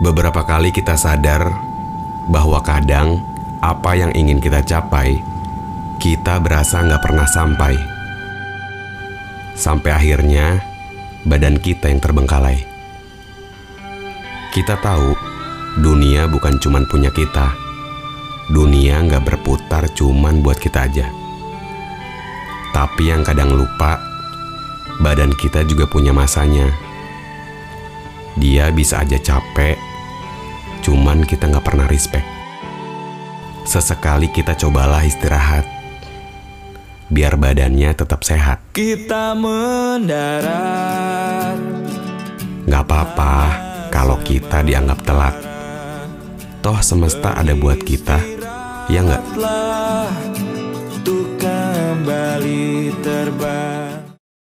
Beberapa kali kita sadar bahwa kadang apa yang ingin kita capai, kita berasa nggak pernah sampai. Sampai akhirnya badan kita yang terbengkalai. Kita tahu dunia bukan cuman punya kita. Dunia nggak berputar cuman buat kita aja. Tapi yang kadang lupa, badan kita juga punya masanya. Dia bisa aja capek, cuman kita nggak pernah respect. Sesekali kita cobalah istirahat, biar badannya tetap sehat. Kita mendarat Nggak apa-apa kalau kita dianggap telat. Toh semesta ada buat kita, ya nggak? Untuk kembali terbang